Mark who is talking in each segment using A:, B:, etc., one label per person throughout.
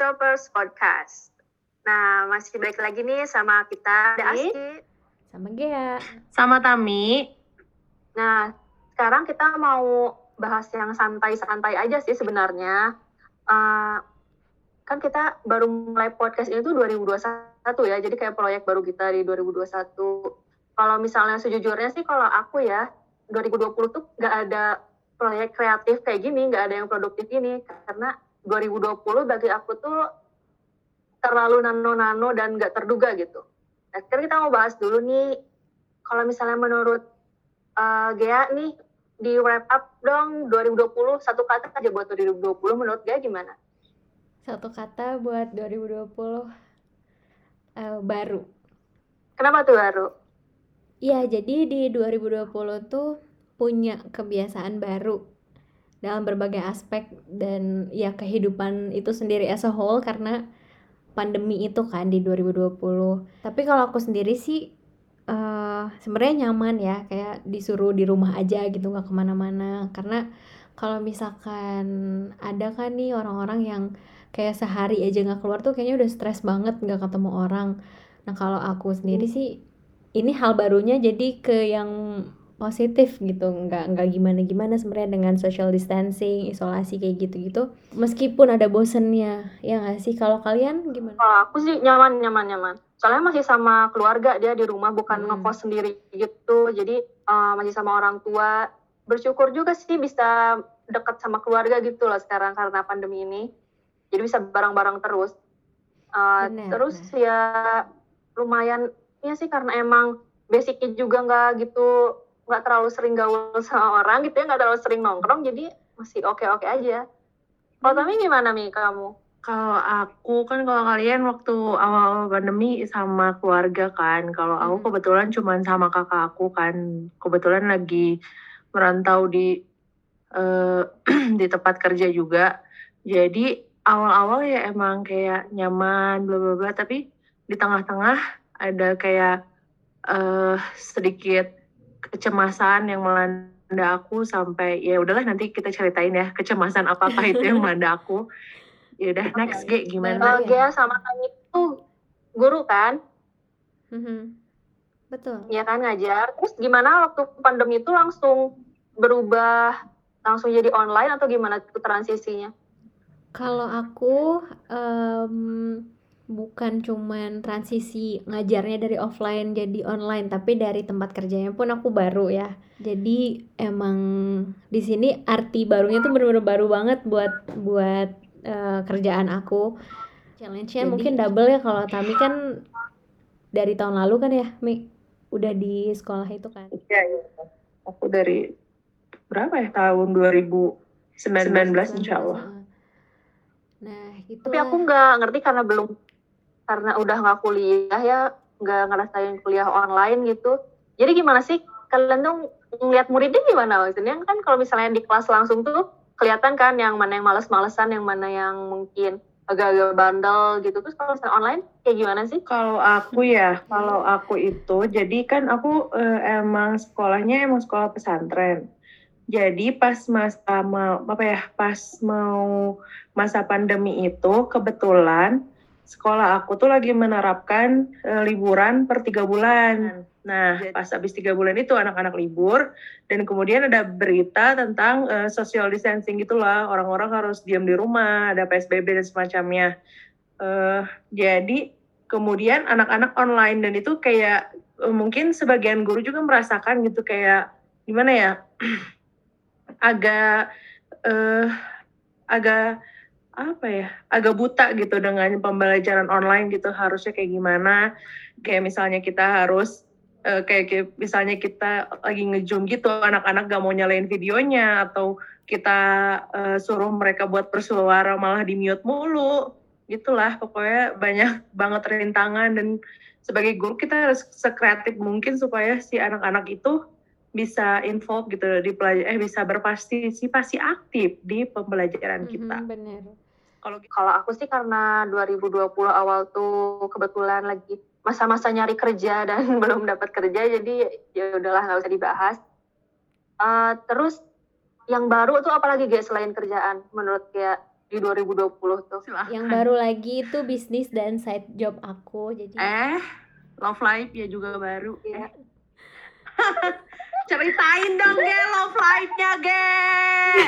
A: Toppers Podcast. Nah, masih balik lagi nih sama kita, ada
B: Oke.
A: Aski.
C: sama Gea.
B: Sama Tami.
A: Nah, sekarang kita mau bahas yang santai-santai aja sih sebenarnya. Eh, kan kita baru mulai podcast ini tuh 2021 ya, jadi kayak proyek baru kita di 2021. Kalau misalnya sejujurnya sih kalau aku ya, 2020 tuh nggak ada proyek kreatif kayak gini, nggak ada yang produktif ini, karena 2020 bagi aku tuh terlalu nano-nano dan nggak terduga gitu. Nah, sekarang kita mau bahas dulu nih, kalau misalnya menurut uh, Gea nih, di wrap up dong 2020, satu kata aja buat 2020, menurut Gea gimana?
C: Satu kata buat 2020 eh, baru.
A: Kenapa tuh baru?
C: Iya, jadi di 2020 tuh punya kebiasaan baru dalam berbagai aspek dan ya kehidupan itu sendiri as a whole karena pandemi itu kan di 2020. Tapi kalau aku sendiri sih eh sebenarnya nyaman ya kayak disuruh di rumah aja gitu nggak ke mana-mana karena kalau misalkan ada kan nih orang-orang yang kayak sehari aja nggak keluar tuh kayaknya udah stres banget nggak ketemu orang. Nah kalau aku sendiri sih ini hal barunya jadi ke yang positif gitu nggak nggak gimana gimana sebenarnya dengan social distancing isolasi kayak gitu gitu meskipun ada bosennya ya nggak sih kalau kalian gimana
A: Kalau aku sih nyaman, nyaman, nyaman. Soalnya masih sama keluarga dia di rumah, bukan
C: Hmm.
A: ngekos sendiri gitu. Jadi uh, masih sama orang tua. Bersyukur juga sih bisa dekat sama keluarga gitu loh sekarang karena pandemi ini. Jadi bisa bareng-bareng terus. Uh,
C: Benar,
A: terus
C: benar.
A: ya lumayan ya sih karena emang basicnya juga nggak gitu nggak terlalu sering gaul sama orang gitu ya nggak terlalu sering nongkrong jadi masih oke oke aja. Kalau Tami gimana nih kamu?
B: Kalau aku kan kalau kalian waktu awal pandemi sama keluarga kan. Kalau aku
C: Hmm.
B: kebetulan cuman sama kakak aku kan. Kebetulan lagi merantau di eh, di tempat kerja juga. Jadi awal-awal ya emang kayak nyaman bla bla bla tapi di tengah-tengah ada kayak eh sedikit kecemasan yang melanda aku sampai ya udahlah nanti kita ceritain ya kecemasan apakah itu yang melanda aku. Ya udah
A: Oke.
B: next G gimana?
A: Gea sama Tami itu guru kan,
C: Mhm. betul
A: ya kan ngajar. Terus gimana waktu pandemi itu langsung berubah, langsung jadi online atau gimana transisinya?
C: Kalau aku em, bukan cuman transisi ngajarnya dari offline jadi online, tapi dari tempat kerjanya pun aku baru ya. Jadi emang di sini arti barunya tuh bener-bener baru banget buat buat eh, kerjaan aku. Challenge-nya
B: Jadi-
C: mungkin double ya kalau Tami kan dari tahun lalu kan ya, Mi udah di sekolah itu kan.
B: Iya, iya. Aku dari berapa ya tahun 2019 insya Allah.
C: Nah, itu
A: Tapi aku nggak ngerti karena belum, karena udah nggak kuliah ya, nggak ngerasain kuliah online gitu. Jadi gimana sih kalian tuh ngeliat muridnya gimana maksudnya kan kalau misalnya di kelas langsung tuh kelihatan kan yang mana yang males-malesan, yang mana yang mungkin agak-agak bandel gitu. Terus kalau misalnya online kayak gimana sih?
B: Kalau aku ya, kalau aku itu, jadi kan aku eh, emang sekolahnya emang sekolah pesantren. Jadi pas masa mau apa ya, pas mau masa pandemi itu kebetulan sekolah aku tuh lagi menerapkan eh, liburan per tiga bulan. Nah, pas habis tiga bulan itu anak-anak libur dan kemudian ada berita tentang eh, social distancing gitulah, orang-orang harus diam di rumah, ada PSBB dan semacamnya. Eh, jadi kemudian anak-anak online dan itu kayak eh, mungkin sebagian guru juga merasakan gitu kayak gimana ya agak eh agak apa ya agak buta gitu dengan pembelajaran online gitu harusnya kayak gimana kayak misalnya kita harus eh, kayak, kayak misalnya kita lagi ngezoom gitu anak-anak gak mau nyalain videonya atau kita eh, suruh mereka buat bersuara malah di mute mulu gitulah pokoknya banyak banget rintangan dan sebagai guru kita harus sekreatif mungkin supaya si anak-anak itu bisa involve gitu di pelaj- eh bisa berpartisipasi aktif di pembelajaran kita.
C: Mhm, bener.
B: Kalau
A: Kalau aku sih karena 2020 awal tuh kebetulan lagi masa-masa nyari kerja dan belum dapat kerja jadi ya udahlah nggak usah dibahas. Eh, terus yang baru tuh apalagi guys selain kerjaan menurut kayak di 2020 tuh.
B: Silahkan.
C: Yang baru lagi itu bisnis dan side job aku. Jadi
B: Eh, love life ya juga baru.
A: Iya.
B: Eh. Ceritain dong, Ge, love life-nya, Ge.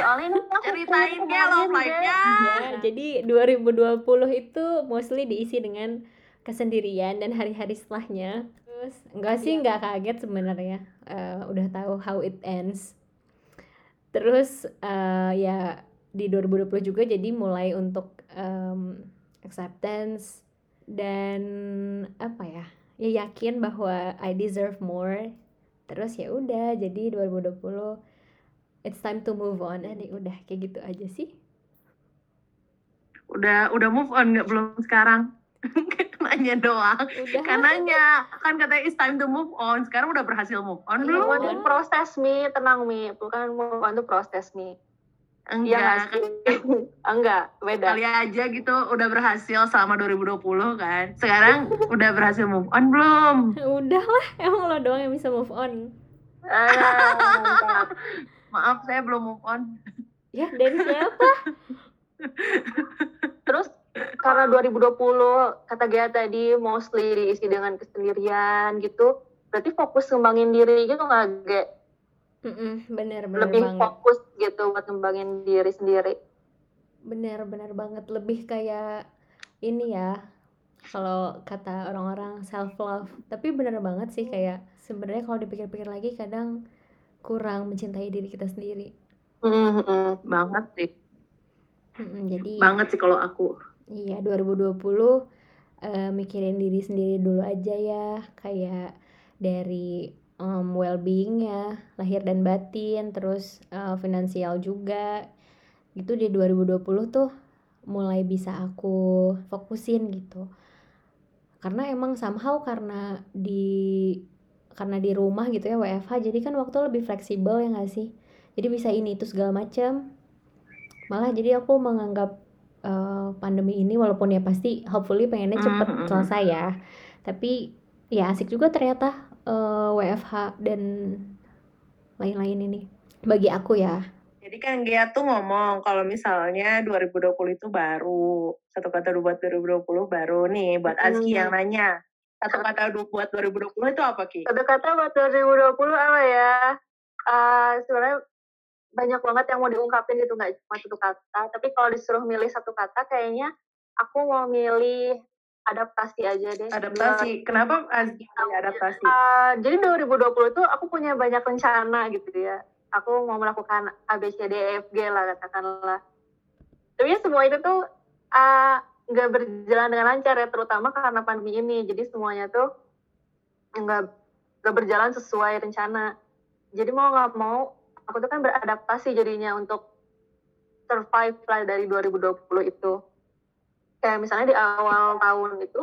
A: Soalnya ini aku
B: Ceritain, Ge, love life-nya.
C: Ya, jadi 2020 itu mostly diisi dengan kesendirian dan hari-hari setelahnya. Terus enggak sih
A: Iya.
C: enggak kaget sebenarnya. Eh, udah tahu how it ends. Terus eh, ya di 2020 juga jadi mulai untuk em, acceptance dan apa ya? Ya yakin bahwa I deserve more. Terus ya udah jadi 2020 it's time to move on. Dan ya udah kayak gitu aja sih.
B: Udah udah move on nggak belum sekarang? Nanya doang.
C: Udah.
B: Kan nanya, kan katanya it's time to move on. Sekarang udah berhasil move on
C: Iya,
B: belum?
A: Move on proses Mi, tenang Mi. Bukan move on itu proses Mi. Iya nggak
B: Enggak,
A: sih? Enggak, beda.
B: kali aja gitu udah berhasil selama 2020 kan. Sekarang udah berhasil move on belum?
C: Udah lah, emang lo doang yang bisa move on.
A: Ah.
B: Maaf saya belum move on.
C: Ya, dari siapa?
A: Terus karena 2020 kata Gea tadi mostly diisi dengan kesendirian gitu, berarti fokus ngembangin diri gitu nggak Ge?
C: Mm-mm, bener, bener
A: Lebih
C: banget.
A: fokus gitu buat ngembangin diri sendiri.
C: Bener, bener banget. Lebih kayak ini ya, kalau kata orang-orang self love. Tapi bener banget sih kayak sebenarnya kalau dipikir-pikir lagi kadang kurang mencintai diri kita sendiri.
A: Mhm.
B: Banget sih.
C: Mm-mm, jadi
B: Banget sih kalau aku.
C: Iya, 2020 eh, mikirin diri sendiri dulu aja ya, kayak dari em, well-being ya, lahir dan batin, terus eh, finansial juga. Gitu di 2020 tuh mulai bisa aku fokusin gitu. Karena emang somehow karena di karena di rumah gitu ya WFH, jadi kan waktu lebih fleksibel ya nggak sih? Jadi bisa ini itu segala macam. Malah jadi aku menganggap eh, pandemi ini walaupun ya pasti hopefully pengennya cepet selesai ya tapi ya asik juga ternyata eh, WFH dan lain-lain ini bagi aku ya
B: Jadi kan Gia tuh ngomong kalau misalnya 2020 itu baru. Satu kata buat 2020 baru nih buat Azki
A: Hmm.
B: yang nanya. Satu kata buat 2020 itu apa Ki?
A: Satu kata buat 2020 apa ya? Eh, sebenarnya banyak banget yang mau diungkapin gitu nggak cuma satu kata. Tapi kalau disuruh milih satu kata, kayaknya aku mau milih adaptasi aja deh.
B: Adaptasi. Kenapa Azki milih adaptasi?
A: Eh, jadi 2020 tuh aku punya banyak rencana gitu ya. Aku mau melakukan A, B, C, D, E, F, G lah katakanlah. Tapi ya semua itu tuh eh, nggak berjalan dengan lancar ya, terutama karena pandemi ini. Jadi semuanya tuh nggak nggak berjalan sesuai rencana. Jadi mau nggak mau, aku tuh kan beradaptasi jadinya untuk survive lah dari 2020 itu. Kayak misalnya di awal tahun itu,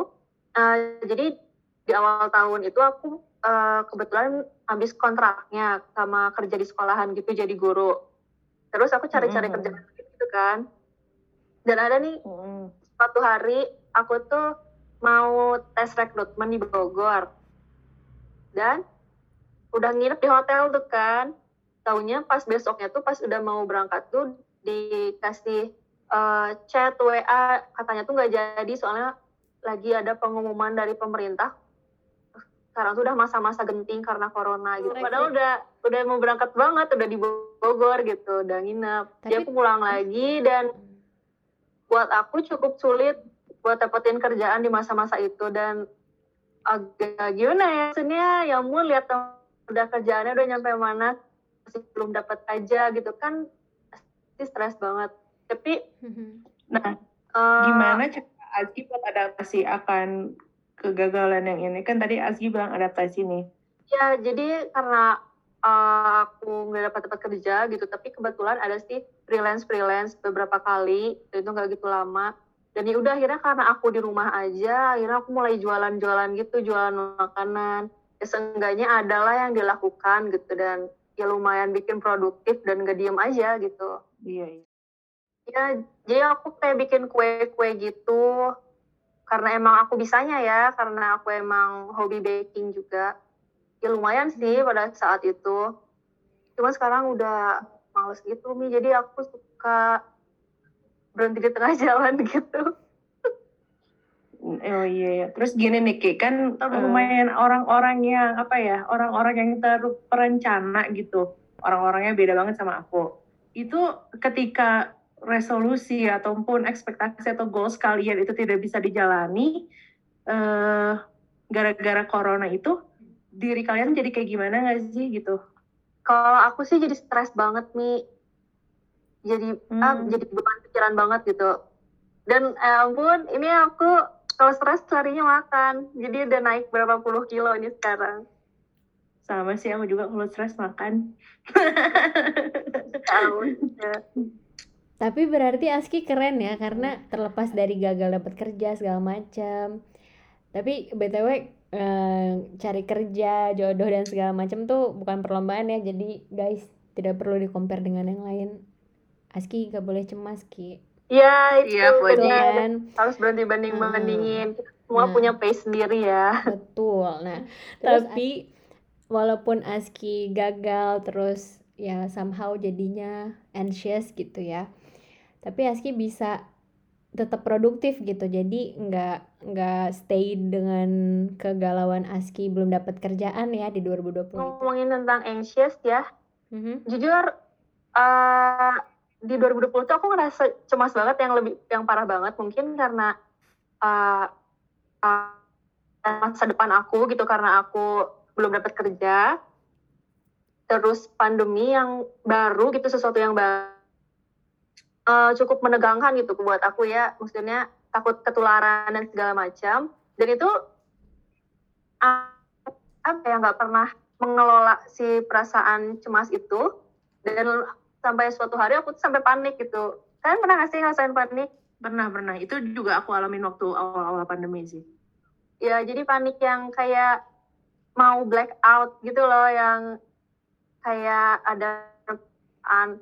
A: eh, jadi di awal tahun itu aku eh, kebetulan habis kontraknya sama kerja di sekolahan gitu jadi guru. Terus aku cari-cari
B: Hmm.
A: kerjaan gitu kan. Dan ada nih
B: Hmm.
A: suatu hari aku tuh mau tes rekrutmen di Bogor. Dan udah nginep di hotel tuh kan. Taunya pas besoknya tuh pas udah mau berangkat tuh dikasih eh, chat WA katanya tuh nggak jadi soalnya lagi ada pengumuman dari pemerintah sekarang tuh udah masa-masa genting karena corona gitu. Padahal udah udah mau berangkat banget, udah di Bogor gitu, udah nginep. Jadi
C: Tapi-
A: aku pulang lagi dan buat aku cukup sulit buat dapetin kerjaan di masa-masa itu dan agak gimana ya maksudnya ya mau lihat udah kerjaannya udah nyampe mana masih belum dapat aja gitu kan pasti stres banget tapi
B: Nah,
A: eh,
B: gimana cara Azki buat adaptasi akan kegagalan yang ini? Kan tadi Azki bilang adaptasi nih.
A: ya jadi karena eh, aku nggak dapat dapat kerja gitu tapi kebetulan ada sih freelance freelance beberapa kali itu nggak gitu lama dan ya udah akhirnya karena aku di rumah aja akhirnya aku mulai jualan-jualan gitu jualan makanan ya seenggaknya adalah yang dilakukan gitu dan ya lumayan bikin produktif dan gak diem aja gitu
B: Iya, iya.
A: Ya jadi aku kayak bikin kue-kue gitu karena emang aku bisanya ya karena aku emang hobi baking juga ya lumayan sih pada saat itu cuma sekarang udah males gitu mi jadi aku suka berhenti di tengah jalan gitu.
B: Oh iya ya. Terus gini nih Ki, kan
A: Hmm.
B: lumayan orang-orang yang apa ya, orang-orang yang terperencana gitu. Orang-orangnya beda banget sama aku. Itu ketika resolusi ataupun ekspektasi atau goals kalian itu tidak bisa dijalani eh gara-gara corona itu diri kalian jadi kayak gimana nggak sih gitu?
A: Kalau aku sih jadi stres banget nih. Jadi ah,
B: Hmm.
A: jadi beban pikiran banget gitu. Dan eh ampun, ini aku kalau stres larinya makan. Jadi udah naik berapa puluh kilo ini sekarang.
B: Sama sih aku juga kalau stres makan.
A: Ampun. Ya.
C: Tapi berarti Aski keren ya karena terlepas dari gagal dapat kerja segala macam. Tapi BTW eh, cari kerja, jodoh dan segala macam tuh bukan perlombaan ya. Jadi guys, tidak perlu di compare dengan yang lain. Aski gak boleh cemas Ki.
A: Ya, itu
B: Iya,
C: Betul
A: benar.
C: kan?
A: Harus berhenti banding-bandingin. Kita semua
C: Nah.
A: punya pace sendiri ya.
C: Betul. Nah, tapi walaupun Aski gagal terus ya somehow jadinya anxious gitu ya. Tapi Aski bisa tetap produktif gitu. Jadi nggak nggak stay dengan kegalauan Aski belum dapat kerjaan ya di 2020 itu.
A: Ngomongin tentang anxious ya.
C: Mhm.
A: Jujur eh di 2020 tuh aku ngerasa cemas banget yang lebih yang parah banget mungkin karena eh eh, masa depan aku gitu karena aku belum dapat kerja terus pandemi yang baru gitu sesuatu yang baru eh, cukup menegangkan gitu buat aku ya. Maksudnya takut ketularan dan segala macam. Dan itu apa ya nggak pernah mengelola si perasaan cemas itu. Dan sampai suatu hari aku tuh sampai panik gitu. Kalian pernah nggak sih ngerasain panik?
B: Pernah, pernah. Itu juga aku alamin waktu awal-awal pandemi sih.
A: ya jadi panik yang kayak mau black out gitu loh yang kayak ada an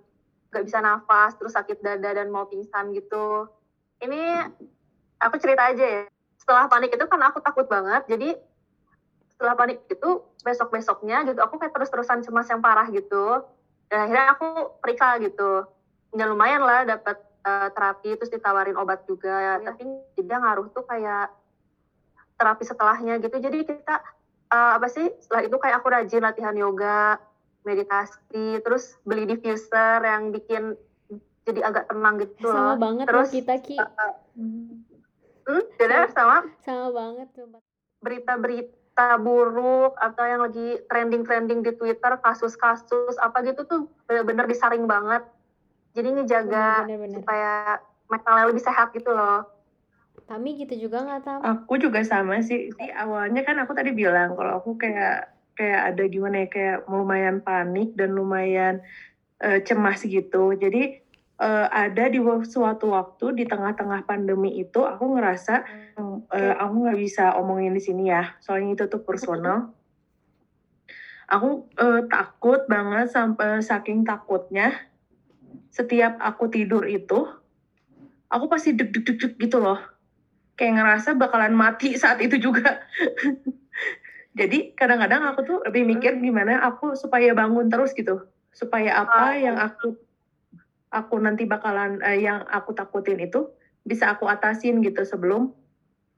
A: nggak bisa nafas terus sakit dada dan mau pingsan gitu. Ini aku cerita aja ya. Setelah panik itu kan aku takut banget. Jadi setelah panik itu besok besoknya gitu aku kayak terus terusan cemas yang parah gitu. Dan akhirnya aku periksa gitu. Ya lumayan lah dapat eh, terapi terus ditawarin obat juga. Ya tapi tidak ngaruh tuh kayak terapi setelahnya gitu. Jadi kita eh, apa sih setelah itu kayak aku rajin latihan yoga meditasi terus beli diffuser yang bikin jadi agak tenang gitu
C: Sama
A: loh
C: banget
A: terus
C: kita Ki.
A: eh, hmm, beda sama
C: Sama banget sumpah.
A: berita-berita buruk atau yang lagi trending-trending di Twitter kasus-kasus apa gitu tuh bener-bener disaring banget jadi ngejaga
C: Bener-bener.
A: supaya mentalnya lebih sehat gitu loh
C: Tami gitu juga nggak Tam?
B: Aku juga sama sih. Di awalnya kan aku tadi bilang kalau aku kayak kayak ada gimana ya kayak lumayan panik dan lumayan eh, cemas gitu. Jadi eh, ada di suatu waktu di tengah-tengah pandemi itu aku ngerasa eh, aku nggak bisa omongin di sini ya. Soalnya itu tuh personal. Aku eh, takut banget sampai saking takutnya setiap aku tidur itu aku pasti deg deg deg deg gitu loh kayak ngerasa bakalan mati saat itu juga. Jadi kadang-kadang aku tuh lebih mikir gimana aku supaya bangun terus gitu, supaya apa
A: Ah.
B: yang aku aku nanti bakalan eh, yang aku takutin itu bisa aku atasin gitu sebelum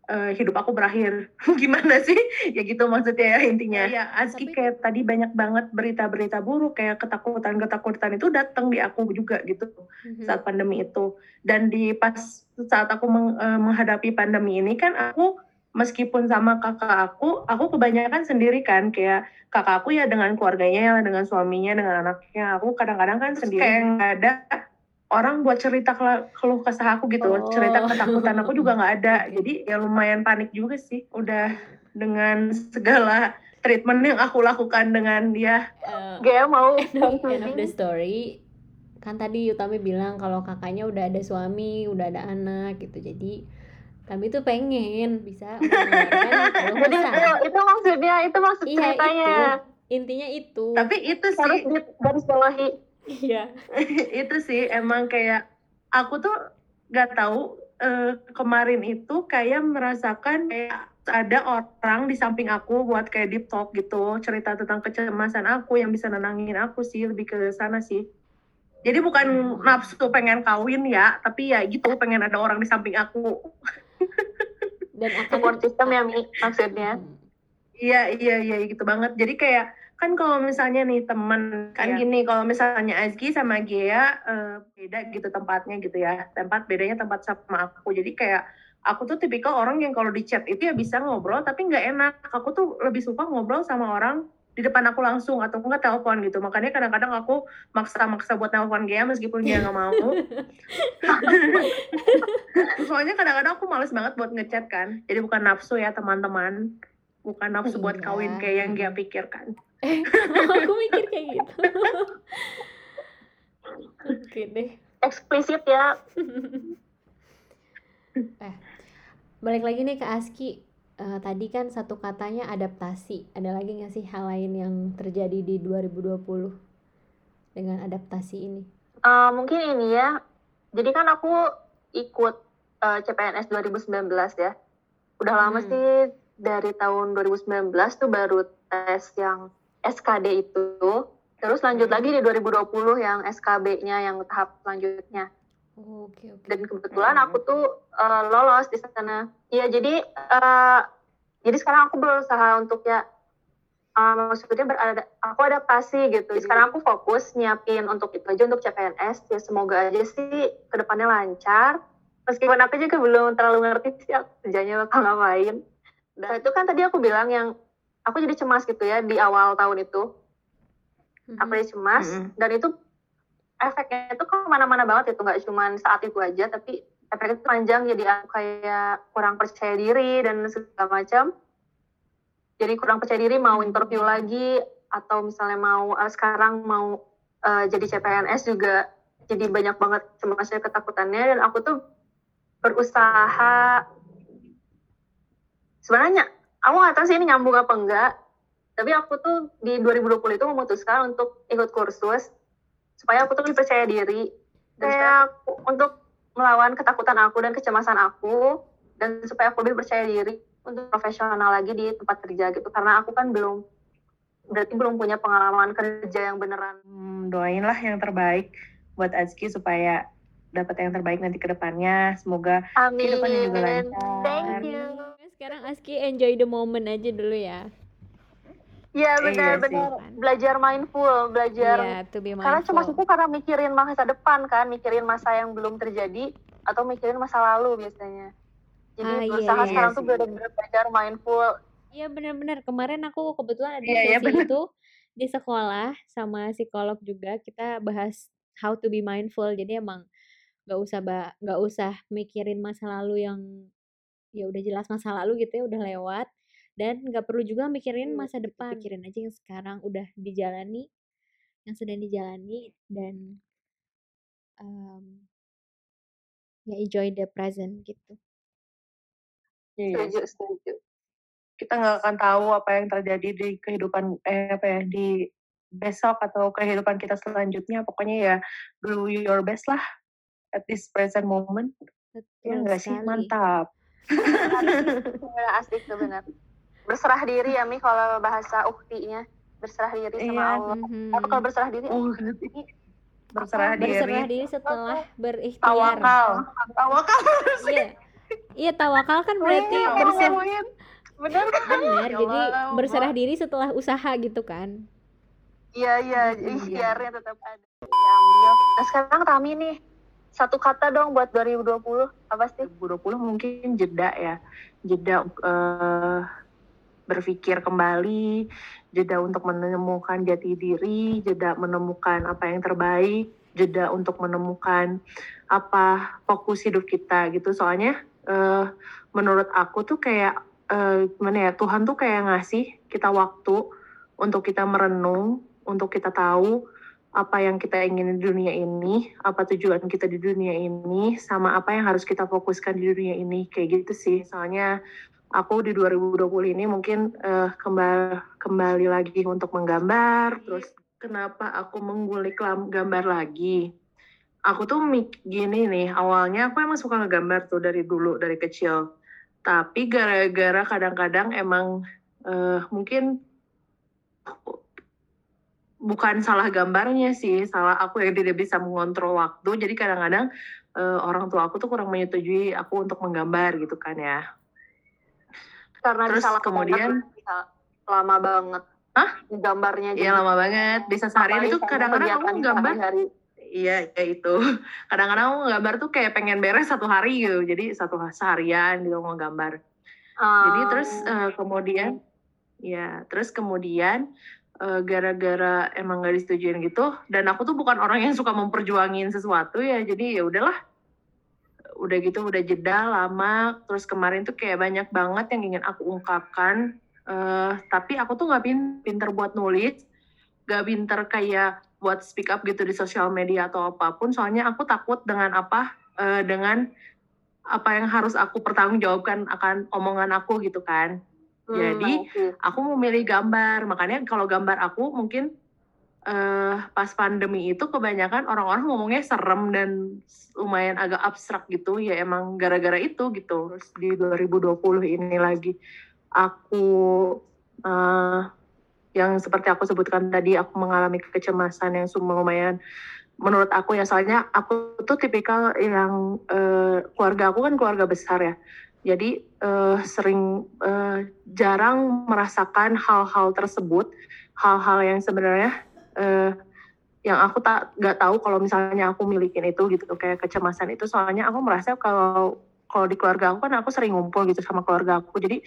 B: eh, hidup aku berakhir. gimana sih? Ya gitu maksudnya ya intinya. Ya Aski
C: Tapi-
B: kayak tadi banyak banget berita-berita buruk kayak ketakutan-ketakutan itu datang di aku juga gitu
C: Mhm.
B: saat pandemi itu dan di pas saat aku meng- eh, menghadapi pandemi ini kan aku meskipun sama kakak aku aku kebanyakan sendiri kan kayak kakak aku ya dengan keluarganya dengan suaminya dengan anaknya. Aku kadang-kadang kan sendiri kayak nggak ada orang buat cerita keluh kesah aku gitu.
C: Oh.
B: cerita ketakutan aku juga nggak ada. Jadi ya lumayan panik juga sih udah dengan segala treatment yang aku lakukan dengan dia.
C: Eh,
A: Gaya mau
C: end of the
A: concluding.
C: story kan tadi Utami bilang kalau kakaknya udah ada suami udah ada anak gitu. Jadi kami tuh pengen bisa
A: jadi itu, itu maksudnya itu maksud
C: iya
A: ceritanya.
C: itu. Intinya itu.
B: Tapi itu
A: harus
B: sih.
A: garis bawahi.
C: Iya.
B: Itu sih emang kayak aku tuh gak tahu eh, kemarin itu kayak merasakan kayak ada orang di samping aku buat kayak deep talk gitu cerita tentang kecemasan aku yang bisa nenangin aku sih lebih ke sana sih. Jadi bukan nafsu pengen kawin ya, tapi ya gitu pengen ada orang di samping aku.
C: Dan akan
A: support system ya Mi maksudnya
B: Iya iya iya gitu banget. Jadi kayak kan kalau misalnya nih temen kan
C: Iya.
B: gini kalau misalnya Azki sama Gia eh, beda gitu tempatnya gitu ya. Tempat bedanya tempat sama aku. Jadi kayak aku tuh tipikal orang yang kalau di chat itu ya bisa ngobrol tapi nggak enak. Aku tuh lebih suka ngobrol sama orang di depan aku langsung atau enggak telepon gitu. Makanya kadang-kadang aku maksa-maksa buat telepon Gia meskipun dia nggak mau. Soalnya kadang-kadang aku males banget buat ngechat kan. Jadi bukan nafsu ya teman-teman. Bukan nafsu buat
C: Iya.
B: kawin kayak yang Gia pikirkan.
C: aku mikir kayak gitu. Oke deh.
A: eksplisit ya
C: Balik lagi nih ke Aski. Eh, tadi kan satu katanya adaptasi. Ada lagi nggak sih hal lain yang terjadi di 2020 dengan adaptasi ini?
A: Eh, mungkin ini ya jadi kan aku ikut eh, CPNS 2019 ya udah lama
C: Hmm.
A: sih dari tahun 2019 tuh baru tes yang SKD itu terus lanjut
B: Hmm.
A: lagi di 2020 yang SKB-nya yang tahap selanjutnya
C: Oke oke.
A: dan kebetulan
B: Hmm.
A: aku tuh eh, lolos di sana. Iya jadi eh, jadi sekarang aku berusaha untuk ya eh, maksudnya berada aku adaptasi gitu. Sekarang aku fokus nyiapin untuk itu aja untuk CPNS. Ya semoga aja sih ke depannya lancar. Meskipun aku juga belum terlalu ngerti sih kerjanya bakal ngapain. Dan itu kan tadi aku bilang yang aku jadi cemas gitu ya di awal tahun itu. Aku jadi cemas
B: Mm-mm.
A: dan itu efeknya itu ke mana-mana banget itu nggak cuma saat itu aja tapi efeknya itu panjang jadi aku kayak kurang percaya diri dan segala macam. Jadi kurang percaya diri mau interview lagi atau misalnya mau eh, sekarang mau eh, jadi CPNS juga jadi banyak banget cemasnya ketakutannya. Dan aku tuh berusaha sebenarnya aku nggak tahu sih ini nyambung apa enggak tapi aku tuh di 2020 itu memutuskan untuk ikut kursus supaya aku tuh lebih percaya diri. Dan supaya aku, untuk melawan ketakutan aku dan kecemasan aku. Dan supaya aku lebih percaya diri untuk profesional lagi di tempat kerja gitu. Karena aku kan belum berarti belum punya pengalaman kerja yang beneran.
B: Hmm, doainlah yang terbaik buat Azki supaya dapat yang terbaik nanti ke depannya. Semoga kehidupannya juga
A: amin.
B: lancar.
A: thank you.
C: Sekarang Aski enjoy the moment aja dulu ya.
A: Ya
B: Iya
A: benar-benar
C: sih.
A: belajar mindful belajar
C: Iya, to be
A: karena cemas
C: mindful.
A: itu karena mikirin masa depan kan mikirin masa yang belum terjadi atau mikirin masa lalu biasanya jadi
C: Ah, iya,
A: berusaha
C: iya
A: sekarang
B: sih.
A: tuh benar-benar belajar mindful
C: Iya benar-benar kemarin aku kebetulan ada
B: Iya, iya,
C: sesi
B: benar.
C: itu di sekolah sama psikolog juga kita bahas how to be mindful jadi emang nggak usah nggak usah mikirin masa lalu yang ya udah jelas masa lalu gitu ya udah lewat dan nggak perlu juga mikirin
A: Hmm,
C: masa depan pikirin aja yang sekarang udah dijalani yang sedang dijalani dan um, ya enjoy the present gitu
B: Iya,
A: setuju setuju
B: kita nggak akan tahu apa yang terjadi di kehidupan eh apa ya di besok atau kehidupan kita selanjutnya. Pokoknya ya do your best lah at this present moment. Ya
C: betul
B: nggak sih? Mantap.
A: Ya, asik benar berserah diri ya mi kalau bahasa uktinya berserah diri sama
B: Iya.
A: Allah
C: Mhm.
A: apa kalau berserah diri
B: Oh, berserah diri.
C: berserah diri setelah berikhtiar.
B: Tawakal. Tawakal.
C: Iya. Iya, tawakal kan berarti
A: Iya,
C: berserah
A: bener kan
C: benar.
B: Ya
C: Jadi
B: Allah,
C: berserah diri setelah usaha gitu kan.
A: iya iya
C: Mhm.
A: ikhtiarnya tetap ada diambil nah sekarang Tami nih satu kata dong buat 2020 apa sih
B: 2020 mungkin jeda ya. Jeda eh, berpikir kembali, jeda untuk menemukan jati diri, jeda menemukan apa yang terbaik, jeda untuk menemukan apa fokus hidup kita gitu. Soalnya eh, menurut aku tuh kayak eh, gimana ya Tuhan tuh kayak ngasih kita waktu untuk kita merenung, untuk kita tahu apa yang kita ingin di dunia ini, apa tujuan kita di dunia ini, sama apa yang harus kita fokuskan di dunia ini, kayak gitu sih. Soalnya aku di 2020 ini mungkin eh, kembali kembali lagi untuk menggambar, terus kenapa aku mengulik lam- gambar lagi? Aku tuh mik gini nih, awalnya aku emang suka ngegambar tuh dari dulu, dari kecil. Tapi gara-gara kadang-kadang emang eh, mungkin bukan salah gambarnya sih, salah aku yang tidak bisa mengontrol waktu. Jadi kadang-kadang uh, orang tua aku tuh kurang menyetujui aku untuk menggambar gitu kan ya.
A: Karena
B: Terus kemudian
A: bisa lama banget.
B: Hah?
A: Gambarnya
B: Iya lama banget. Bisa seharian itu kadang-kadang aku gambar.
A: Hari.
B: Iya, ya itu. Kadang-kadang aku gambar tuh kayak pengen beres satu hari gitu. Jadi satu seharian gitu mau gambar. Um, Jadi terus uh, kemudian, ya terus kemudian uh, gara-gara emang gak disetujuin gitu dan aku tuh bukan orang yang suka memperjuangin sesuatu ya jadi ya udahlah udah gitu udah jeda lama. Terus kemarin tuh kayak banyak banget yang ingin aku ungkapkan. Uh, tapi aku tuh nggak pinter buat nulis. Gak pinter kayak buat speak up gitu di sosial media atau apa pun. Soalnya aku takut dengan apa uh, dengan apa yang harus aku pertanggungjawabkan akan omongan aku gitu kan. Hmm, Jadi aku memilih gambar. Makanya kalau gambar aku mungkin uh, pas pandemi itu kebanyakan orang-orang ngomongnya serem dan lumayan agak abstrak gitu. Ya emang gara-gara itu gitu. Terus di 2020 ini lagi aku uh, yang seperti aku sebutkan tadi aku mengalami kecemasan yang lumayan menurut aku ya soalnya aku tuh tipikal yang uh, keluarga aku kan keluarga besar ya jadi uh, sering uh, jarang merasakan hal-hal tersebut, hal-hal yang sebenarnya uh, yang aku tak nggak tahu kalau misalnya aku milikin itu gitu kayak kecemasan itu. Soalnya aku merasa kalau kalau di keluarga aku kan aku sering ngumpul gitu sama keluarga aku. Jadi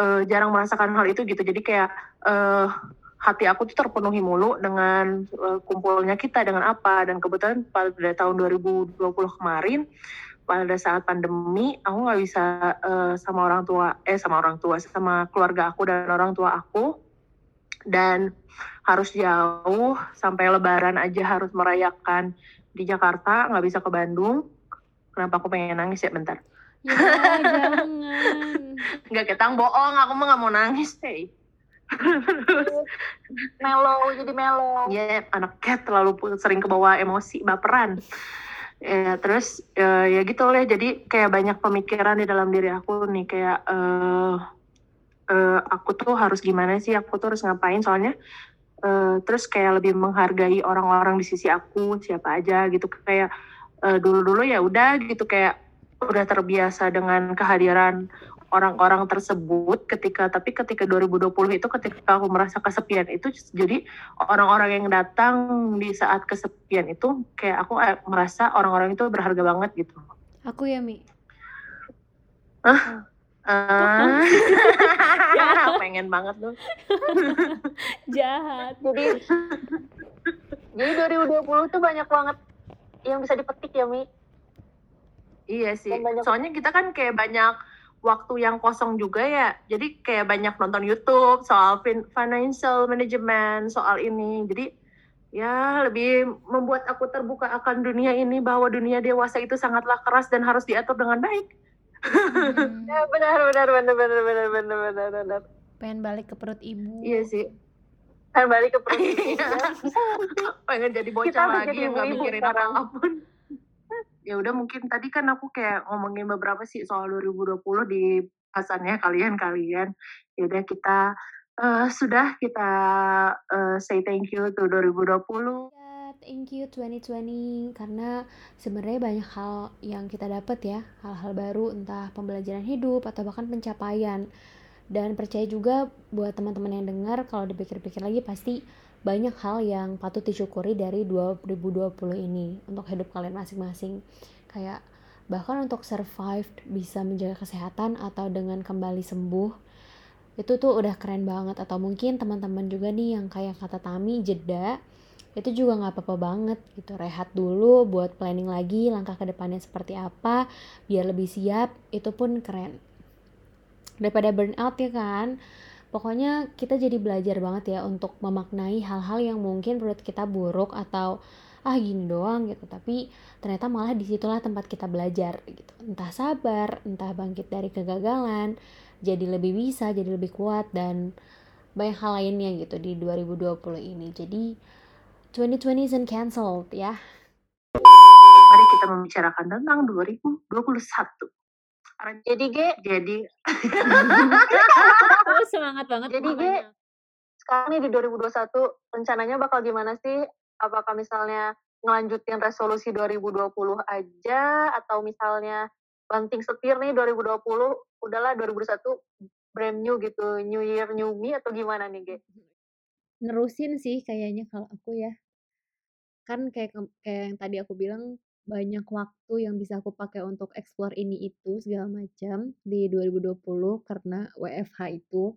B: uh, jarang merasakan hal itu gitu. Jadi kayak uh, hati aku tuh terpenuhi mulu dengan uh, kumpulnya kita dengan apa. Dan kebetulan pada tahun 2020 kemarin pada saat pandemi aku nggak bisa uh, sama orang tua eh sama orang tua sama keluarga aku dan orang tua aku dan harus jauh sampai lebaran aja harus merayakan. Di Jakarta nggak bisa ke Bandung. Kenapa aku pengen nangis ya bentar?
C: Ya jangan.
B: Nggak ketang bohong. Aku mah nggak mau nangis deh
A: melo jadi melo
B: ya yeah, anak cat terlalu sering kebawa emosi baperan. Ya terus uh, ya gitu lah. Jadi kayak banyak pemikiran di dalam diri aku nih. Kayak uh, uh, aku tuh harus gimana sih? Aku tuh harus ngapain? Soalnya uh, terus kayak lebih menghargai orang-orang di sisi aku siapa aja gitu. Kayak uh, dulu-dulu ya udah gitu kayak udah terbiasa dengan kehadiran orang-orang tersebut ketika tapi ketika 2020 itu ketika aku merasa kesepian itu jadi orang-orang yang datang di saat kesepian itu kayak aku merasa orang-orang itu berharga banget gitu.
C: Aku ya Mi.
B: Ah. Ya, pengen banget loh.
C: Jahat.
A: Jadi jadi 2020 tuh banyak banget yang bisa dipetik ya Mi.
B: Iya sih. Soalnya kita kan kayak banyak waktu yang kosong juga ya. Jadi kayak banyak nonton YouTube soal financial management, soal ini. Jadi ya lebih membuat aku terbuka akan dunia ini bahwa dunia dewasa itu sangatlah keras dan harus diatur dengan baik.
A: Hmm. ya benar benar benar benar benar benar benar benar.
C: Pengen balik ke perut ibu.
B: Iya sih.
A: Pengen balik ke perut ibu.
B: Pengen jadi bocah lagi yang gak mikirin apa pun ya udah mungkin tadi kan aku kayak ngomongin beberapa sih soal 2020 di pasannya kalian-kalian. Ya udah kita uh, sudah kita uh, say thank you to 2020.
C: Thank you 2020 karena sebenarnya banyak hal yang kita dapat ya, hal-hal baru entah pembelajaran hidup atau bahkan pencapaian. Dan percaya juga buat teman-teman yang dengar kalau dipikir-pikir lagi pasti banyak hal yang patut disyukuri dari 2020 ini untuk hidup kalian masing-masing. Kayak bahkan untuk survive bisa menjaga kesehatan atau dengan kembali sembuh itu tuh udah keren banget. Atau mungkin teman-teman juga nih yang kayak kata Tami jeda itu juga nggak apa-apa banget gitu. Rehat dulu buat planning lagi langkah ke depannya seperti apa biar lebih siap itu pun keren. Daripada burnout ya kan pokoknya kita jadi belajar banget ya untuk memaknai hal-hal yang mungkin menurut kita buruk atau ah gini doang gitu. Tapi ternyata malah di situlah tempat kita belajar gitu. Entah sabar entah bangkit dari kegagalan jadi lebih bisa jadi lebih kuat dan banyak hal lainnya gitu di 2020 ini. Jadi 2020 isn't cancelled ya.
B: Mari kita membicarakan tentang 2021
A: jadi G
B: jadi.
C: Oh, semangat banget
A: jadi G sekarang nih di 2021 rencananya bakal gimana sih? Apakah misalnya ngelanjutin resolusi 2020 aja? Atau misalnya banting setir nih 2020 udahlah 2021 brand new gitu new year new me atau gimana nih Ge?
C: Nerusin sih kayaknya kalau aku ya. Kan kayak kayak yang tadi aku bilang banyak waktu yang bisa aku pakai untuk explore ini itu segala macam di 2020 karena WFH itu.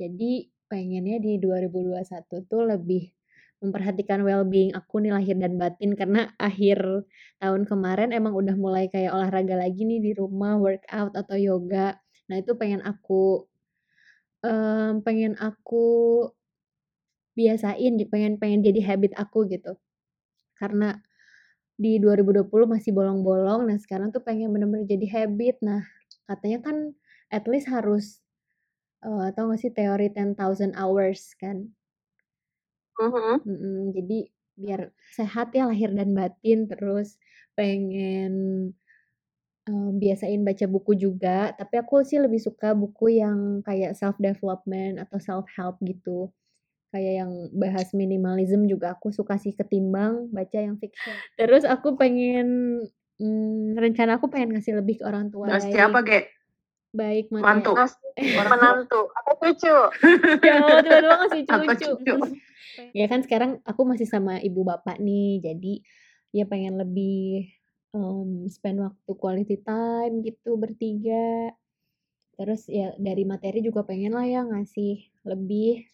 C: Jadi pengennya di 2021 tuh lebih memperhatikan well-being aku nih lahir dan batin karena akhir tahun kemarin emang udah mulai kayak olahraga lagi nih di rumah, workout atau yoga. Nah, itu pengen aku um, pengen aku biasain, pengen pengen jadi habit aku gitu. Karena di 2020 masih bolong-bolong, nah sekarang tuh pengen bener-bener jadi habit. Nah, katanya kan at least harus uh, tau gak sih teori 10,000 hours kan?
A: Mhm.
C: Mm-mm, jadi biar sehat ya lahir dan batin, terus pengen um, biasain baca buku juga, tapi aku sih lebih suka buku yang kayak self development atau self help gitu. Kayak yang bahas minimalism juga aku suka sih ketimbang baca yang fiction. Terus aku pengen hmm, rencana aku pengen ngasih lebih ke orang tua.
B: Bahas siapa, Ge?
C: Baik
B: Mantu.
A: Mas, menantu atau cucu?
C: ya tiba-tiba ngasih cucu. ya kan sekarang aku masih sama ibu bapak nih, jadi ya pengen lebih um, spend waktu quality time gitu bertiga. Terus ya dari materi juga pengen lah ya ngasih lebih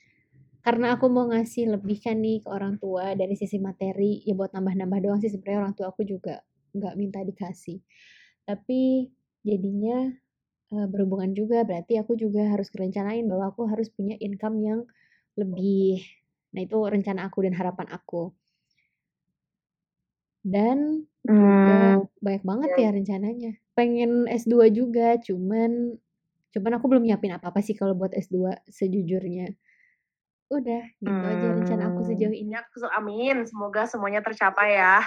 C: karena aku mau ngasih lebih kan nih ke orang tua dari sisi materi ya buat nambah-nambah doang sih sebenarnya orang tua aku juga nggak minta dikasih. Tapi jadinya eh, berhubungan juga berarti aku juga harus kerencanain bahwa aku harus punya income yang lebih nah itu rencana aku dan harapan aku. Dan juga
B: Hmm,
C: banyak banget
A: Iya,
C: ya rencananya. Pengen S2 juga cuman cuman aku belum nyiapin apa-apa sih kalau buat S2 sejujurnya udah gitu aja rencana aku
B: hmm.
C: sejauh ini
B: Ya, aku- amin. Semoga semuanya tercapai ya.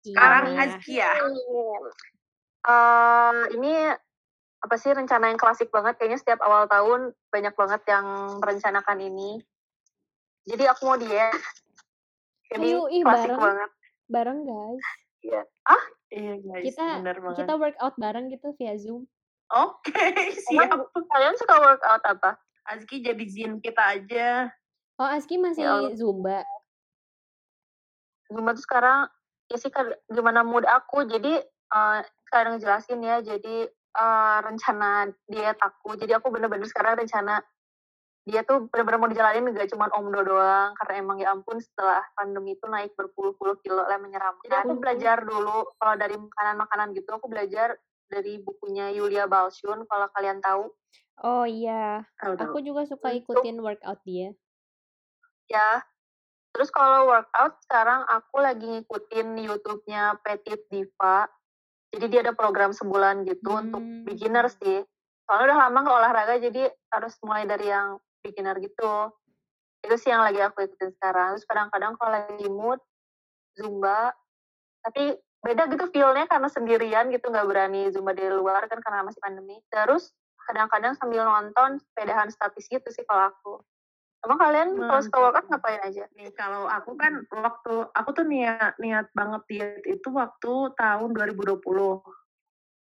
B: Sekarang
C: Iya.
B: Azki ya.
A: Eh, ini apa sih rencana yang klasik banget kayaknya setiap awal tahun banyak banget yang merencanakan ini. Jadi aku mau diet. Jadi
C: Ayo, ih,
A: klasik
C: bareng.
A: banget.
C: bareng guys
A: Iya. Ah,
B: Iya guys,
C: kita
B: bener banget.
C: kita workout bareng gitu via zoom
B: Oke,
A: emang
B: siap.
A: kalian suka workout apa?
B: Azki jadi zin kita aja.
C: Oh Aski masih
A: Ya
C: zumba
A: Zumba tuh sekarang ya sih gimana mood aku. Jadi eh sekarang jelasin ya. Jadi eh, rencana diet aku. Jadi aku bener-bener sekarang rencana dia tuh bener-bener mau dijalanin gak cuma omdo doang karena emang ya ampun setelah pandemi itu naik berpuluh-puluh kilo lah menyeramkan. Jadi aku belajar dulu kalau dari makanan-makanan gitu aku belajar dari bukunya Yulia Balshun kalau kalian tahu
C: oh iya
B: Tahu tahu.
C: aku juga suka ikutin workout dia
A: ya. Terus kalau workout sekarang aku lagi ngikutin YouTube-nya Petit Diva. Jadi dia ada program sebulan gitu untuk
C: Hmm.
A: beginner sih. Soalnya udah lama nggak olahraga jadi harus mulai dari yang beginner gitu. Itu sih yang lagi aku ikutin sekarang. Terus kadang-kadang kalau lagi mood Zumba. Tapi beda gitu feel-nya karena sendirian gitu nggak berani Zumba di luar kan karena masih pandemi. Terus kadang-kadang sambil nonton sepedahan statis gitu sih kalau aku. Emang kalian kalau suka
B: Mantap.
A: workout ngapain aja?
B: Nih kalau aku kan waktu aku tuh niat niat banget diet itu waktu tahun 2020.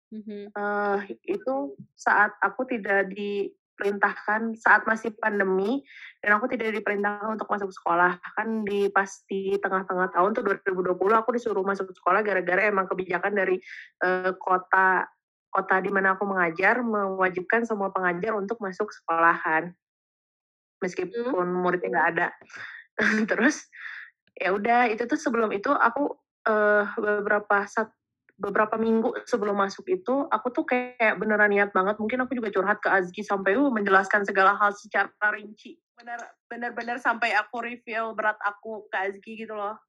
C: Mhm.
B: eh itu saat aku tidak diperintahkan saat masih pandemi dan aku tidak diperintahkan untuk masuk sekolah kan di pas di tengah-tengah tahun tuh 2020 aku disuruh masuk sekolah gara-gara emang kebijakan dari eh, kota kota di mana aku mengajar mewajibkan semua pengajar untuk masuk sekolahan meskipun muridnya nggak ada. Terus ya udah itu tuh sebelum itu aku eh, beberapa sat, beberapa minggu sebelum masuk itu aku tuh kayak beneran niat banget mungkin aku juga curhat ke Azki sampai uh, menjelaskan segala hal secara rinci. Bener bener-bener sampai aku reveal berat aku ke Azki gitu loh.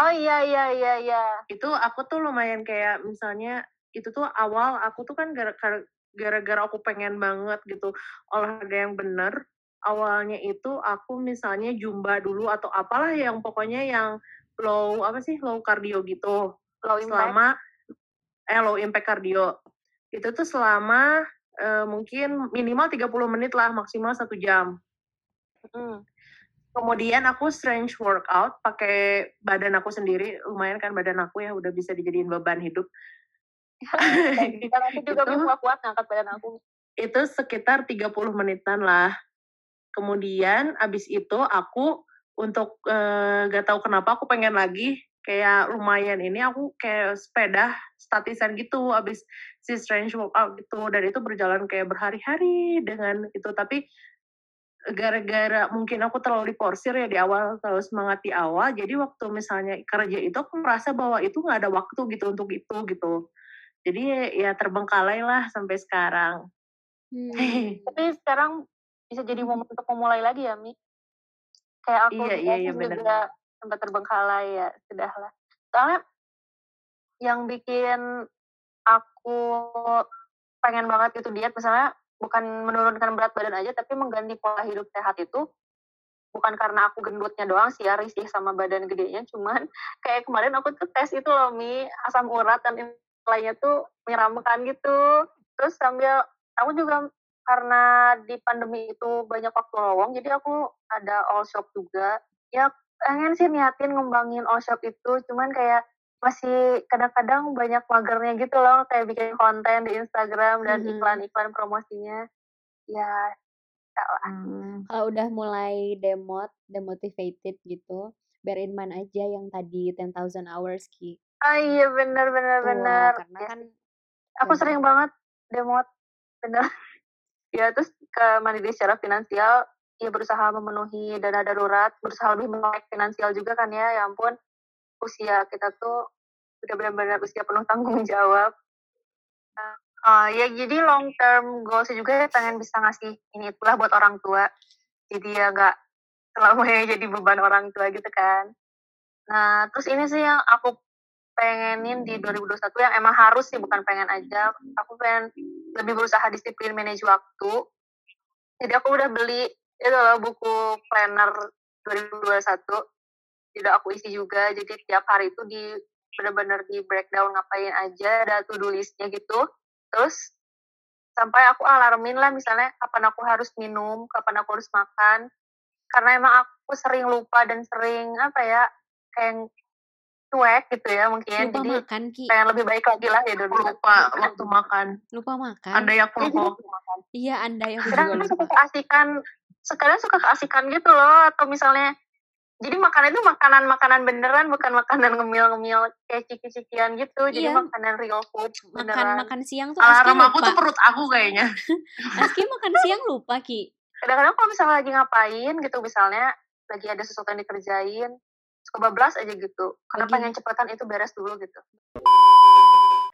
A: Oh iya iya iya iya.
B: itu aku tuh lumayan kayak misalnya itu tuh awal aku tuh kan gara-gara gara-gara aku pengen banget gitu olahraga yang bener awalnya itu aku misalnya jumba dulu atau apalah yang pokoknya yang low apa sih low cardio gitu
A: Low impact.
B: selama eh low impact cardio itu tuh selama eh, mungkin minimal 30 menit lah maksimal satu jam
A: Hmm.
B: kemudian aku strange workout pakai badan aku sendiri lumayan kan badan aku ya udah bisa dijadiin beban hidup
A: Dan aku juga
B: Itu-
A: kuat ngangkat badan aku.
B: itu sekitar 30 menitan lah. Kemudian abis itu aku untuk eh, gak tahu kenapa aku pengen lagi kayak lumayan ini aku kayak sepeda statisan gitu abis si strange workout gitu. Dan itu berjalan kayak berhari-hari dengan itu tapi gara-gara mungkin aku terlalu diporsir ya di awal terlalu semangat di awal jadi waktu misalnya kerja itu aku merasa bahwa itu nggak ada waktu gitu untuk itu gitu. Jadi ya terbengkalai lah sampai sekarang.
C: Hmm.
A: Tapi sekarang bisa jadi momen untuk memulai lagi ya, Mi. Kayak aku
B: Iya, iya, iya, bener.
A: juga sempat terbengkalai ya, sudahlah. Soalnya yang bikin aku pengen banget itu diet misalnya bukan menurunkan berat badan aja tapi mengganti pola hidup sehat itu bukan karena aku gendutnya doang sih ya risih sama badan gedenya cuman kayak kemarin aku tuh tes itu loh Mi asam urat dan lainnya tuh menyeramkan gitu terus sambil aku juga karena di pandemi itu banyak waktu lowong jadi aku ada all shop juga. Ya pengen sih niatin ngembangin all shop itu cuman kayak masih kadang-kadang banyak magernya gitu loh kayak bikin konten di Instagram dan iklan-iklan promosinya. Ya lah.
C: Kalau udah mulai demot, demotivated gitu, bear in mind aja yang tadi 10,000 hours Ki.
A: ah iya bener bener
C: Tuh,
A: bener
C: karena
A: Ya,
C: kan
A: aku sering banget demot bener ya terus ke mandiri secara finansial ya berusaha memenuhi dana darurat berusaha lebih melek finansial juga kan ya ya ampun. Usia kita tuh udah benar-benar usia penuh tanggung jawab. Nah, eh, ya jadi long term goals juga ya pengen bisa ngasih ini itulah buat orang tua. Jadi ya nggak selamanya jadi beban orang tua gitu kan. Nah terus ini sih yang aku pengenin di 2021 yang emang harus sih bukan pengen aja. Aku pengen lebih berusaha disiplin manage waktu. Jadi aku udah beli itu loh buku planner 2021 jadi aku isi juga jadi tiap hari itu di benar-benar di breakdown ngapain aja ada to do listnya gitu. Terus sampai aku alarmin lah misalnya kapan aku harus minum kapan aku harus makan. Karena emang aku sering lupa dan sering apa ya kayak cuek gitu ya mungkin
C: Lupa
A: jadi
C: makan Ki,
A: pengen lebih baik lagi lah ya dulu
B: lupa waktu makan
C: lupa makan.
B: ada yang aku lupa waktu makan
C: Iya, Anda yang
A: kadang
C: juga
A: kan suka
C: lupa.
A: keasikan sekarang suka keasikan gitu loh atau misalnya jadi makanan itu makanan-makanan beneran bukan makanan ngemil-ngemil kayak ciki-cikian gitu jadi
C: Iya.
A: makanan real food
C: Makan
A: beneran
C: makan siang tuh
B: alarm aku
C: lupa.
B: tuh perut aku kayaknya
C: Aski makan siang lupa Ki.
A: kadang-kadang kalau misalnya lagi ngapain gitu misalnya lagi ada sesuatu yang dikerjain suka bablas aja gitu karena
C: Lagi-
A: pengen cepetan itu beres dulu gitu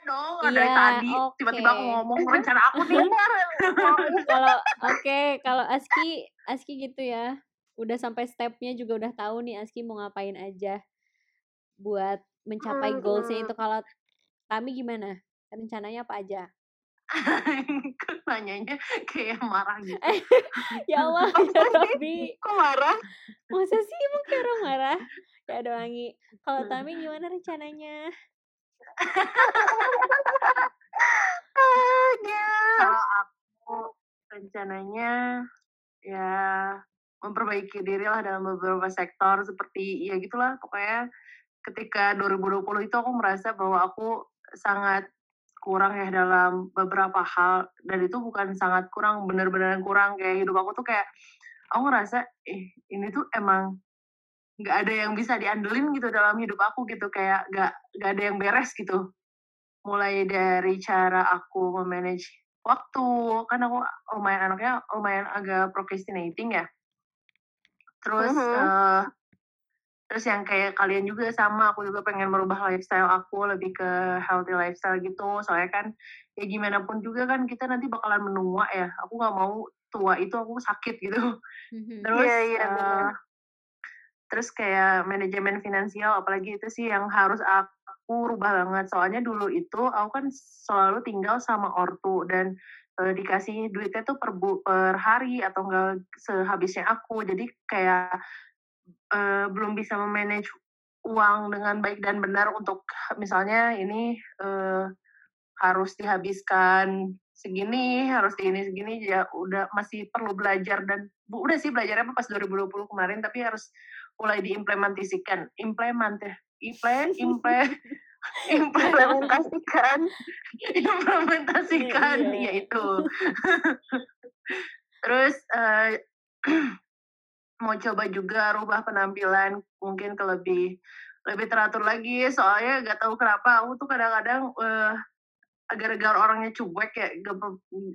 B: dong ada
C: Iya,
B: tadi
C: oke.
B: tiba-tiba aku ngomong rencana aku nih
C: Kalau oke, kalau Aski Aski gitu ya. Udah sampai stepnya juga udah tahu nih Aski mau ngapain aja buat mencapai goalsnya
A: Mm-mm.
C: itu. Kalau kami gimana? Rencananya apa aja?
B: Nanyanya kayak marah gitu
C: Ya Allah, ya Rabbi.
B: kok marah
C: Masa sih emang kayak orang marah? Ya ada wangi. Kalau Tami gimana rencananya?
B: kalau aku rencananya ya memperbaiki diri lah dalam beberapa sektor seperti ya gitulah pokoknya ketika 2020 itu aku merasa bahwa aku sangat kurang ya dalam beberapa hal dan itu bukan sangat kurang bener-bener kurang. Kayak hidup aku tuh kayak aku ngerasa eh ini tuh emang nggak ada yang bisa diandelin gitu dalam hidup aku gitu. Kayak nggak nggak ada yang beres gitu. Mulai dari cara aku memanage waktu kan aku lumayan anaknya lumayan agak procrastinating ya. Terus
A: Mhm.
B: eh, terus yang kayak kalian juga sama aku juga pengen merubah lifestyle aku lebih ke healthy lifestyle gitu. Soalnya kan ya gimana pun juga kan kita nanti bakalan menua ya. Aku nggak mau tua itu aku sakit gitu.
C: Mhm.
B: terus
A: Iya, iya,
B: eh,
A: benar.
B: terus kayak manajemen finansial apalagi itu sih yang harus aku rubah banget. Soalnya dulu itu aku kan selalu tinggal sama ortu dan eh, dikasih duitnya tuh per bu- per hari atau enggak sehabisnya aku. Jadi kayak eh, belum bisa memanage uang dengan baik dan benar untuk misalnya ini eh, harus dihabiskan segini harus segini segini ya udah masih perlu belajar dan bu, udah sih belajarnya pas 2020 kemarin tapi harus mulai diimplementasikan implement ya implement implement
A: implementasikan
B: implementasikan
C: Iya.
B: ya itu. Terus eh, mau coba juga rubah penampilan mungkin ke lebih lebih teratur lagi. Soalnya nggak tahu kenapa aku tuh kadang-kadang eh, gara-gara orangnya cuek ya gak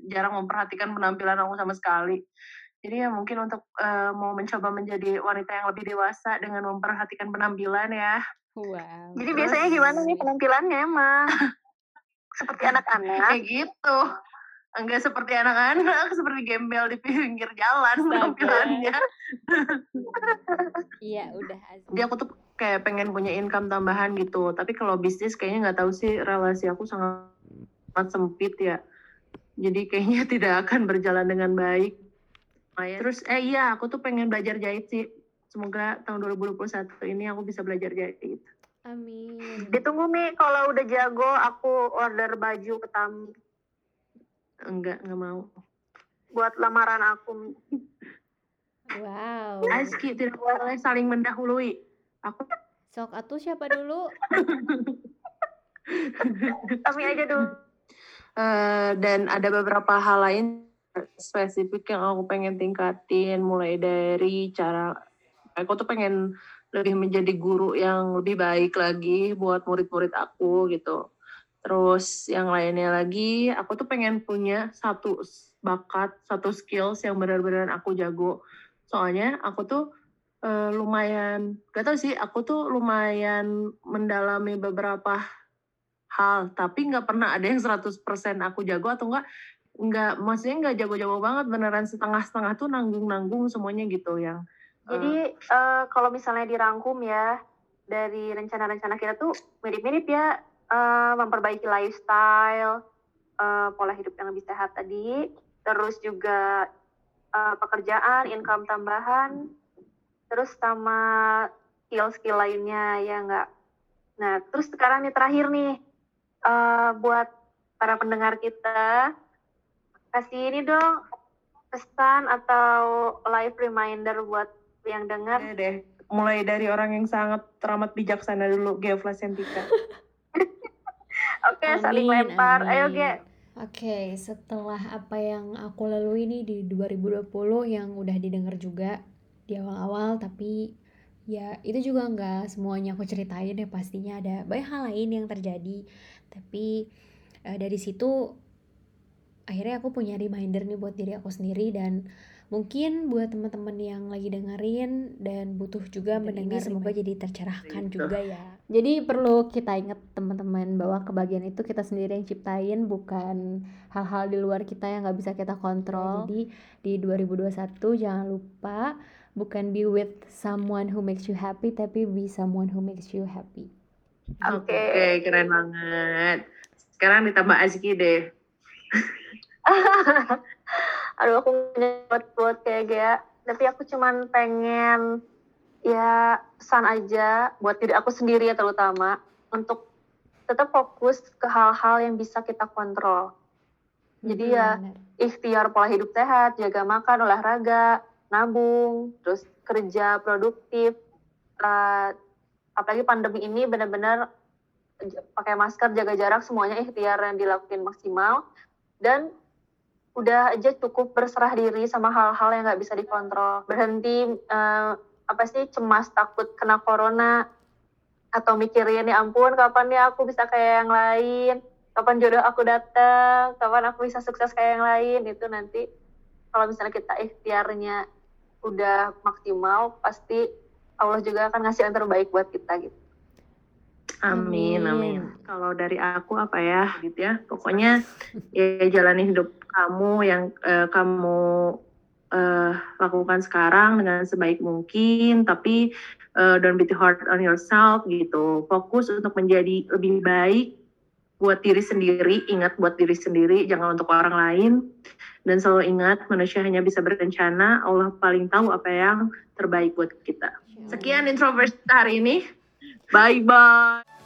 B: jarang memperhatikan penampilan aku sama sekali. Jadi ya mungkin untuk eh, mau mencoba menjadi wanita yang lebih dewasa dengan memperhatikan penampilan ya.
C: Wow.
A: jadi biasanya gimana nih penampilannya emang seperti anak-anak?
B: Kayak gitu enggak seperti anak-anak seperti gembel di pinggir jalan penampilannya
C: Iya, udah
B: jadi aku tuh kayak pengen punya income tambahan gitu. Tapi kalau bisnis kayaknya nggak tahu sih relasi aku sangat sangat sempit ya. Jadi kayaknya tidak akan berjalan dengan baik. Terus eh iya aku tuh pengen belajar jahit sih. Semoga tahun 2021 ini aku bisa belajar jahit.
C: Amin.
A: ditunggu Mi. Kalau udah jago aku order baju ke Tami
B: enggak enggak mau.
A: Buat lamaran aku Mi.
C: Wow.
B: Aski tidak boleh saling mendahului. Aku
C: Sok atuh siapa dulu?
A: Tami aja dulu.
B: Eh, dan ada beberapa hal lain spesifik yang aku pengen tingkatin mulai dari cara aku tuh pengen lebih menjadi guru yang lebih baik lagi buat murid-murid aku gitu terus yang lainnya lagi aku tuh pengen punya satu bakat satu skills yang benar-benar aku jago. Soalnya aku tuh eh, lumayan gak tau sih aku tuh lumayan mendalami beberapa hal tapi nggak pernah ada yang 100% aku jago atau enggak nggak maksudnya nggak jago-jago banget beneran setengah-setengah tuh nanggung-nanggung semuanya gitu yang
A: Jadi eh, kalau misalnya dirangkum ya dari rencana-rencana kita tuh mirip-mirip ya eh, memperbaiki lifestyle, eh, pola hidup yang lebih sehat tadi, terus juga eh, pekerjaan, income tambahan, terus sama skill-skill lainnya ya enggak. Nah terus sekarang nih terakhir nih eh, buat para pendengar kita kasih ini dong pesan atau live reminder buat yang dengar.
B: Oke deh mulai dari orang yang sangat teramat bijaksana dulu Gea
A: Oke, saling
C: Amin,
A: lempar. Ayo,
C: amin.
A: Ge.
C: Oke, setelah apa yang aku lalui nih di 2020 yang udah didengar juga di awal-awal, tapi ya itu juga nggak semuanya aku ceritain ya pastinya ada banyak hal lain yang terjadi. Tapi eh, dari situ akhirnya aku punya reminder nih buat diri aku sendiri dan mungkin buat teman-teman yang lagi dengerin dan butuh juga
B: Dan
C: mendengar semoga jadi tercerahkan
B: Gitu.
C: juga ya. Jadi perlu kita ingat teman-teman bahwa kebahagiaan itu kita sendiri yang ciptain bukan hal-hal di luar kita yang nggak bisa kita kontrol. Jadi di 2021 jangan lupa bukan be with someone who makes you happy tapi be someone who makes you happy.
A: Oke.
B: Oke keren banget sekarang ditambah Azki deh
A: Aduh, aku punya buat kayak Gea. Tapi aku cuman pengen ya pesan aja buat diri aku sendiri ya terutama untuk tetap fokus ke hal-hal yang bisa kita kontrol. Jadi
C: Mm-mm,
A: ya
C: benar.
A: ikhtiar pola hidup sehat, jaga makan, olahraga, nabung, terus kerja produktif. Eh, apalagi pandemi ini benar-benar pakai masker, jaga jarak, semuanya ikhtiar yang dilakukan maksimal. Dan udah aja cukup berserah diri sama hal-hal yang nggak bisa dikontrol. Berhenti eh, apa sih cemas takut kena corona atau mikirin ya ampun kapan ya aku bisa kayak yang lain kapan jodoh aku datang, kapan aku bisa sukses kayak yang lain itu nanti kalau misalnya kita ikhtiarnya udah maksimal pasti Allah juga akan ngasih yang terbaik buat kita gitu.
B: Amin,
C: Amin.
B: amin. Kalau dari aku apa ya, gitu ya. Pokoknya ya jalani hidup kamu yang eh, kamu eh, lakukan sekarang dengan sebaik mungkin, tapi eh, don't be too hard on yourself gitu. Fokus untuk menjadi lebih baik buat diri sendiri, ingat buat diri sendiri, jangan untuk orang lain. Dan selalu ingat manusia hanya bisa berencana, Allah paling tahu apa yang terbaik buat kita. Sekian introvert hari ini. Bye bye.